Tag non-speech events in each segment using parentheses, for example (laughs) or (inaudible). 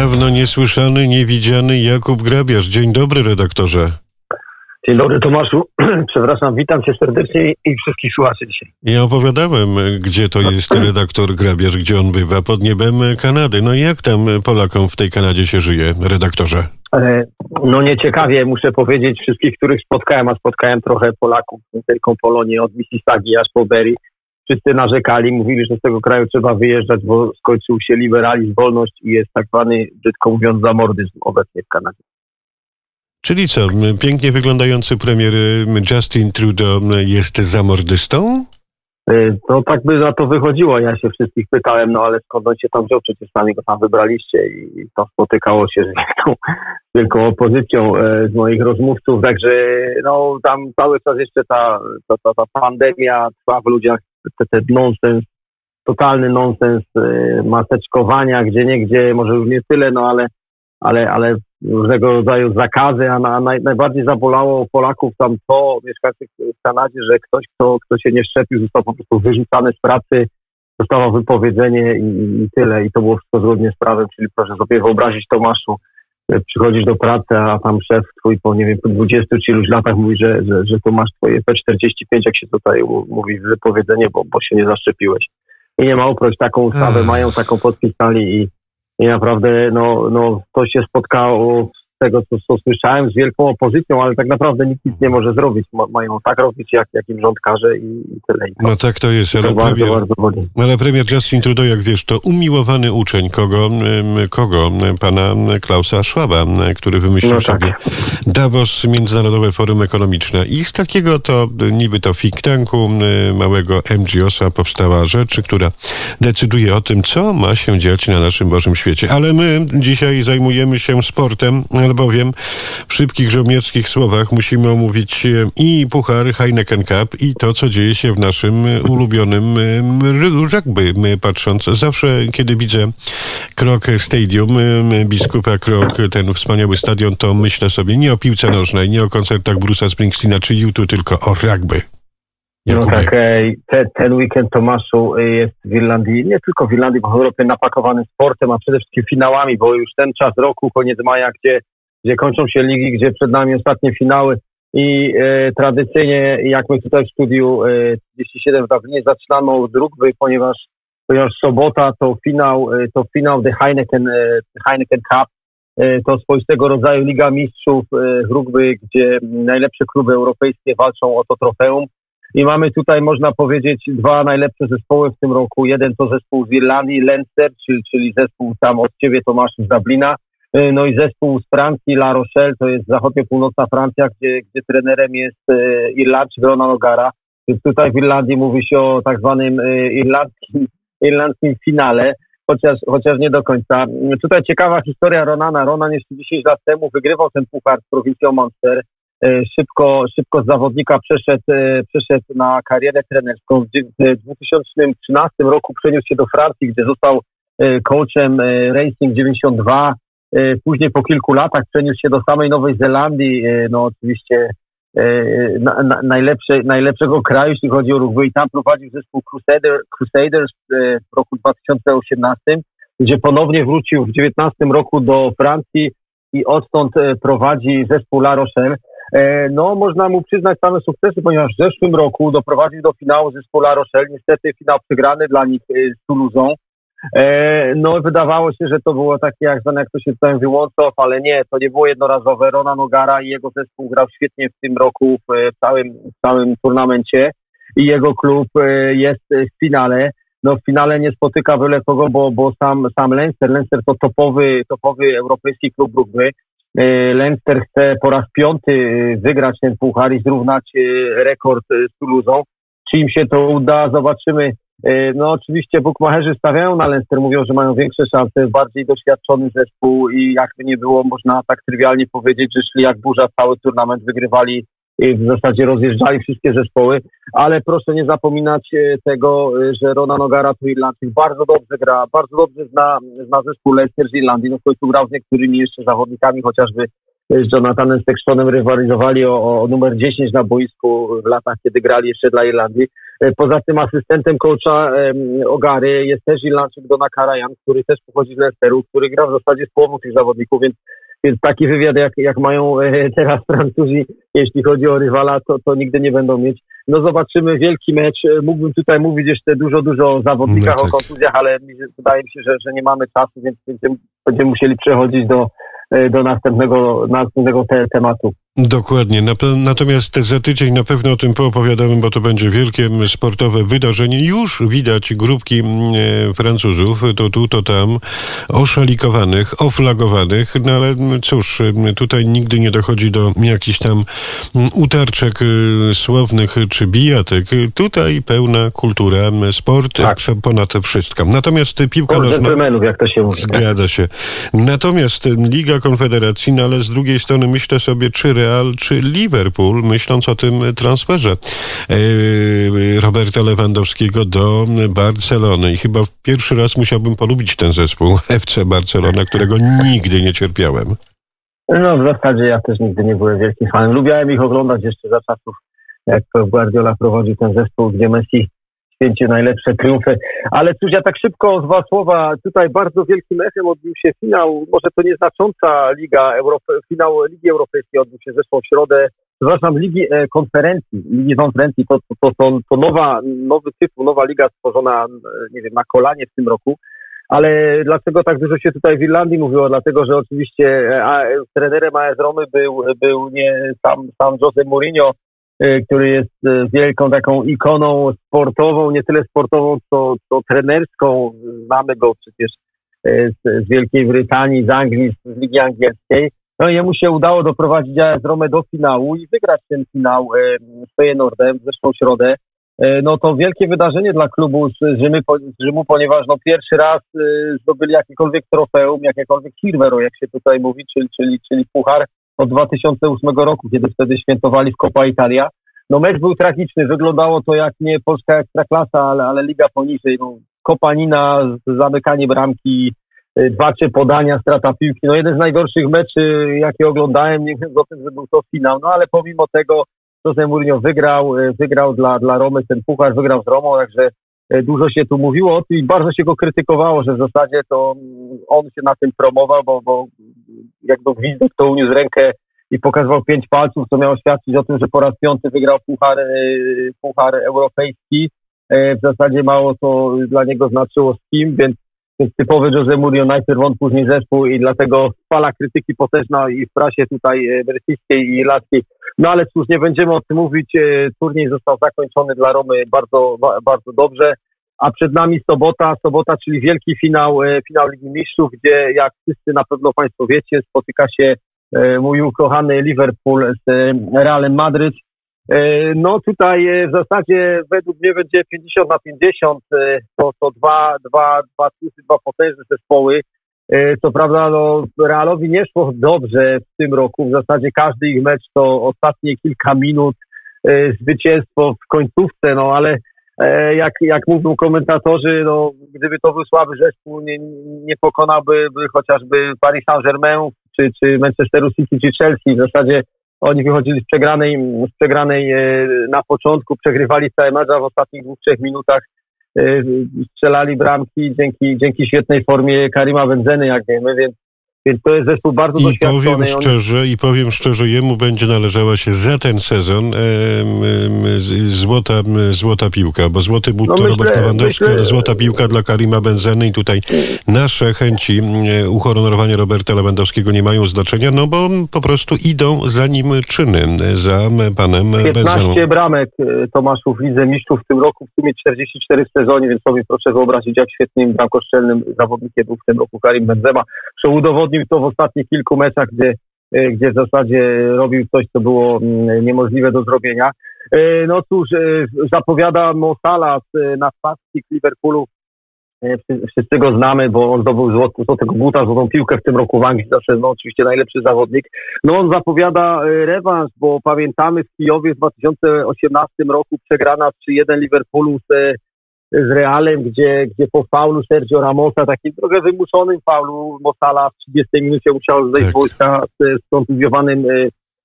Dawno niesłyszany, niewidziany Jakub Grabiarz. Dzień dobry, redaktorze. Dzień dobry Tomaszu, (clears throat) przepraszam, witam cię serdecznie i wszystkich słuchaczy dzisiaj. Ja opowiadałem, gdzie to jest redaktor Grabiarz, gdzie on bywa, pod niebem Kanady. No i jak tam Polakom w tej Kanadzie się żyje, redaktorze? E, no nieciekawie, muszę powiedzieć, wszystkich, których spotkałem, a spotkałem trochę Polaków, wielką Polonię od Mississaugi aż po Berry. Wszyscy narzekali, mówili, że z tego kraju trzeba wyjeżdżać, bo skończył się liberalizm, wolność i jest tak zwany, brzydko mówiąc, zamordyzm obecnie w Kanadzie. Czyli co, pięknie wyglądający premier Justin Trudeau jest zamordystą? No tak by za to wychodziło. Ja się wszystkich pytałem, no ale skąd on się tam wziął? Przecież sami go tam wybraliście i to spotykało się z wielką, (laughs) wielką opozycją e, z moich rozmówców. Także no tam cały czas jeszcze ta, ta, ta, ta pandemia trwa w ludziach, ten nonsens, totalny nonsens e, maseczkowania, gdzie nie gdzie, może już nie tyle, no ale ale, ale różnego rodzaju zakazy, a na, naj, najbardziej zabolało Polaków tam to, mieszkańców w Kanadzie, że ktoś, kto, kto się nie szczepił, został po prostu wyrzucany z pracy, dostawał wypowiedzenie i, i tyle. I to było wszystko zgodnie z prawem, czyli proszę sobie wyobrazić Tomaszu, przychodzisz do pracy, a tam szef twój po, nie wiem, po 20 czy iluś latach mówi, że, że, że to masz twoje P45, jak się tutaj mówi wypowiedzenie, bo, bo się nie zaszczepiłeś. I nie ma uprość taką ustawę, mają taką podpisali i i naprawdę no, no, to się spotkało tego, co, co słyszałem, z wielką opozycją, ale tak naprawdę nikt nic nie może zrobić. Ma, mają tak robić, jak, jak im rząd każe i, i tyle. I to, no tak to jest, ale, to premier, bardzo, bardzo ale premier Justin Trudeau, jak wiesz, to umiłowany uczeń kogo? Kogo? Pana Klausa Schwaba, który wymyślił no tak. sobie Davos, Międzynarodowe Forum Ekonomiczne. I z takiego to niby to think tanku małego MGOS-a powstała rzecz, która decyduje o tym, co ma się dziać na naszym Bożym świecie. Ale my dzisiaj zajmujemy się sportem, albowiem w szybkich żołnierskich słowach musimy omówić e, i puchar Heineken Cup i to, co dzieje się w naszym ulubionym rugby. Patrząc zawsze, kiedy widzę Krok Stadium, biskupa Krok, ten wspaniały stadion, to myślę sobie nie o piłce nożnej, nie o koncertach Bruce'a Springsteena czy YouTube, tylko o rugby. No tak, te, ten weekend Tomaszu e, jest w Irlandii, nie tylko w Irlandii, bo w Europie napakowany sportem, a przede wszystkim finałami, bo już ten czas roku, koniec maja, gdzie, gdzie kończą się ligi, gdzie przed nami ostatnie finały i e, tradycyjnie, jak my tutaj w studiu e, 37 w Dublinie zaczynamy od rugby, ponieważ, ponieważ sobota to finał, e, to finał The Heineken, e, Heineken Cup, e, to swoistego rodzaju Liga Mistrzów rugby, gdzie najlepsze kluby europejskie walczą o to trofeum. I mamy tutaj, można powiedzieć, dwa najlepsze zespoły w tym roku. Jeden to zespół z Irlandii, Leinster, czyli, czyli zespół tam od ciebie, Tomasz, z Dublina. Y, no i zespół z Francji, La Rochelle, to jest zachodnio-północna Francja, gdzie, gdzie trenerem jest y, Irlandczyk Ronan Ogara. Więc tutaj w Irlandii mówi się o tak zwanym y, irlandzkim, irlandzkim finale, chociaż, chociaż nie do końca. Tutaj ciekawa historia Ronana. Ronan jeszcze 10 lat temu wygrywał ten puchar z prowincją Munster. E, szybko, szybko z zawodnika przeszedł, e, przeszedł na karierę trenerską. W 2013 roku przeniósł się do Francji, gdzie został e, coachem Racing 92. Później po kilku latach przeniósł się do samej Nowej Zelandii, no oczywiście na, na, najlepsze, najlepszego kraju, jeśli chodzi o rugby i tam prowadził zespół Crusader, Crusaders w roku 2018, gdzie ponownie wrócił w 2019 roku do Francji i odtąd prowadzi zespół La Rochelle. E, no można mu przyznać same sukcesy, ponieważ w zeszłym roku doprowadził do finału zespołu La Rochelle. Niestety finał przegrany dla nich e, z Toulouse. No wydawało się, że to było takie jak jak to się tutaj wyłączow, ale nie, to nie było jednorazowe. Rona Nogara i jego zespół grał świetnie w tym roku w całym, w całym turnamencie i jego klub e, jest w finale. No w finale nie spotyka byle kogo, bo, bo sam, sam Leinster, Leinster to topowy, topowy europejski klub rugby. E, Leinster chce po raz piąty e, wygrać ten puchar i zrównać e, rekord z Toulouse. Czy im się to uda, zobaczymy. No oczywiście bukmacherzy stawiają na Leinster, mówią, że mają większe szanse, bardziej doświadczony zespół i jakby nie było, można tak trywialnie powiedzieć, że szli jak burza cały turnament, wygrywali w zasadzie rozjeżdżali wszystkie zespoły, ale proszę nie zapominać e, tego, e, że Rona Nogara to Irlandczyk bardzo dobrze gra, bardzo dobrze zna, zna zespół Leicester z Irlandii, no w końcu grał z niektórymi jeszcze zawodnikami, chociażby z Jonathanem Sextonem rywalizowali o, o numer 10 na boisku w latach, kiedy grali jeszcze dla Irlandii. Poza tym asystentem coacha Ogary jest też Irlandczyk Dona Karajan, który też pochodzi z Leicesteru, który gra w zasadzie z połową tych zawodników, więc więc taki wywiad, jak, jak mają e, teraz Francuzi, jeśli chodzi o rywala, to, to nigdy nie będą mieć. No zobaczymy wielki mecz. E, mógłbym tutaj mówić jeszcze dużo, dużo o zawodnikach, no tak. o kontuzjach, ale wydaje mi się, że, że nie mamy czasu, więc będziemy, będziemy musieli przechodzić do, e, do następnego, następnego te, tematu. Dokładnie. Natomiast za tydzień na pewno o tym poopowiadamy, bo to będzie wielkie sportowe wydarzenie. Już widać grupki e, Francuzów, to tu, to tam, oszalikowanych, oflagowanych, no ale cóż, tutaj nigdy nie dochodzi do jakichś tam utarczek e, słownych czy bijatek. Tutaj pełna kultura, sport tak. ponad wszystko. Natomiast piłka nożna... jak to się mówi. Zgadza się. Natomiast Liga Konfederacji, no ale z drugiej strony myślę sobie, czy Real czy Liverpool, myśląc o tym transferze e, Roberta Lewandowskiego do Barcelony. I chyba pierwszy raz musiałbym polubić ten zespół (laughs) FC Barcelona, którego nigdy nie cierpiałem. No w zasadzie ja też nigdy nie byłem wielkim fanem. Lubiałem ich oglądać jeszcze za czasów, jak Guardiola prowadził ten zespół, gdzie Messi święci najlepsze triumfy. Ale cóż, ja tak szybko, dwa słowa. Tutaj bardzo wielkim echem odbił się finał, może to nieznacząca Liga Europy, finał Ligi Europejskiej odbył się zeszłą środę, przepraszam, Ligi e, Konferencji, Ligi Konferencji, to, to, to, to nowa, nowy tytuł, nowa liga stworzona, nie wiem, na kolanie w tym roku. Ale dlaczego tak dużo się tutaj w Irlandii mówiło? Dlatego, że oczywiście e, a, trenerem AS Romy był, był nie sam, sam Jose Mourinho, który jest y, wielką taką ikoną sportową, nie tyle sportową, co, co trenerską. Znamy go przecież y, z, z Wielkiej Brytanii, z Anglii, z Ligi Angielskiej. No i jemu się udało doprowadzić z Romę do finału i wygrać ten finał z Feyenoordem w zeszłą środę. No to wielkie wydarzenie dla klubu z, Rzymy, z Rzymu, ponieważ no pierwszy raz zdobyli jakiekolwiek trofeum, jakiekolwiek silvero, jak się tutaj mówi, czyli, czyli, czyli puchar od 2008 roku, kiedy wtedy świętowali w Copa Italia. No mecz był tragiczny, wyglądało to jak nie polska ekstraklasa, ale, ale liga poniżej. No, kopanina, zamykanie bramki, y, dwa czy podania, strata piłki. No jeden z najgorszych meczy, jakie oglądałem, nie wiem o tym, że był to finał. No ale pomimo tego Jose Mourinho wygrał, y, wygrał dla, dla Romy ten puchar, wygrał z Romą, także dużo się tu mówiło o tym i bardzo się go krytykowało, że w zasadzie to mm, on się na tym promował, bo, bo jakby gwizdek to uniósł rękę i pokazywał pięć palców, co miało świadczyć o tym, że po raz piąty wygrał puchar, e, puchar europejski. E, w zasadzie mało to dla niego znaczyło z kim, więc, więc typowy Jose Mourinho, najpierw on, później zespół i dlatego fala krytyki potężna i w prasie tutaj e, brytyjskiej i irlandzkiej. No ale cóż, nie będziemy o tym mówić. Turniej został zakończony dla Romy bardzo, bardzo dobrze a przed nami sobota, sobota, czyli wielki finał, e, finał Ligi Mistrzów, gdzie jak wszyscy na pewno Państwo wiecie, spotyka się e, mój ukochany Liverpool z e, Realem Madryt. No tutaj w zasadzie według mnie będzie 50 na 50, to, to dwa, dwa, dwa, dwa potężne zespoły. Co prawda no, Realowi nie szło dobrze w tym roku, w zasadzie każdy ich mecz to ostatnie kilka minut, zwycięstwo w końcówce, no ale E, jak, jak mówią komentatorzy, no, gdyby to był słaby zespół, nie, nie pokonałby chociażby Paris Saint-Germain, czy, czy Manchesteru City, czy Chelsea. W zasadzie oni wychodzili z przegranej, z przegranej e, na początku, przegrywali całe mecz, a w ostatnich dwóch, trzech minutach e, strzelali bramki dzięki, dzięki świetnej formie Karima Benzeny, jak wiemy, więc więc to jest zespół bardzo I doświadczony. Powiem szczerze, I powiem szczerze, jemu będzie należała się za ten sezon e, złota, złota piłka, bo złoty but no to myślę, Robert Lewandowski, myślę... ale złota piłka dla Karima Benzeny i tutaj nasze chęci uhonorowania Roberta Lewandowskiego nie mają znaczenia, no bo po prostu idą za nim czyny, za panem 15 Benzeną. bramek e, Tomaszów w Lidze Mistrzów w tym roku, w sumie 44 w sezonie, więc sobie proszę wyobrazić, jak świetnym bramkoszczelnym zawodnikiem był w tym roku Karim Benzema, co udowodnił to w ostatnich kilku meczach, gdzie, e, gdzie w zasadzie robił coś, co było mm, niemożliwe do zrobienia. E, no cóż, e, zapowiada Mo Salah na spacji Liverpoolu. Wszyscy go znamy, bo on zdobył złot, złotego buta, złotą piłkę w tym roku w Anglii, zawsze no, oczywiście najlepszy zawodnik. No on zapowiada rewanż, bo pamiętamy w Kijowie w 2018 roku przegrana 3-1 Liverpoolu z z Realem, gdzie, gdzie po faulu Sergio Ramosa, takim trochę wymuszonym faulu Mosala w 30 minucie musiał zejść tak. z wojska z, z kontuzjowanym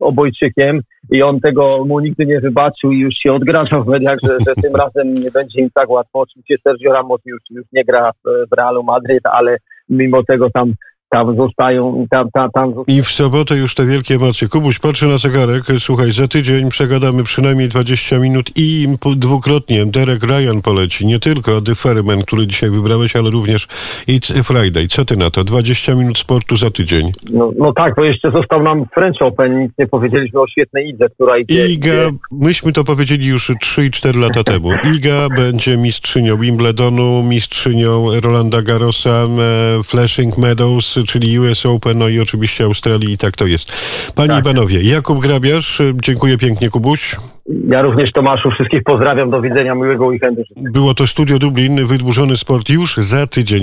obojczykiem i on tego mu nigdy nie wybaczył i już się odgrażał w mediach, że, że tym (laughs) razem nie będzie im tak łatwo. Oczywiście Sergio Ramos już, już nie gra w, w Realu Madryt, ale mimo tego tam tam zostają, tam, tam, tam zostają. I w sobotę już te wielkie emocje. Kubuś, patrzę na zegarek, słuchaj, za tydzień przegadamy przynajmniej 20 minut i dwukrotnie Derek Ryan poleci. Nie tylko The Ferryman, który dzisiaj wybrałeś, ale również It's Friday. Co ty na to? 20 minut sportu za tydzień. No, no tak, bo jeszcze został nam French Open, nic nie powiedzieliśmy o świetnej Idze, która idzie. Iga, myśmy to powiedzieli już 3 i 4 lata temu. Iga (laughs) będzie mistrzynią Wimbledonu, mistrzynią Rolanda Garrosa, e, Flashing Meadows, czyli US Open, no i oczywiście Australii i tak to jest. Panie tak. i panowie, Jakub Grabiarz, dziękuję pięknie Kubuś. Ja również Tomaszu, wszystkich pozdrawiam, do widzenia, miłego weekendu. Było to Studio Dublin, wydłużony sport już za tydzień.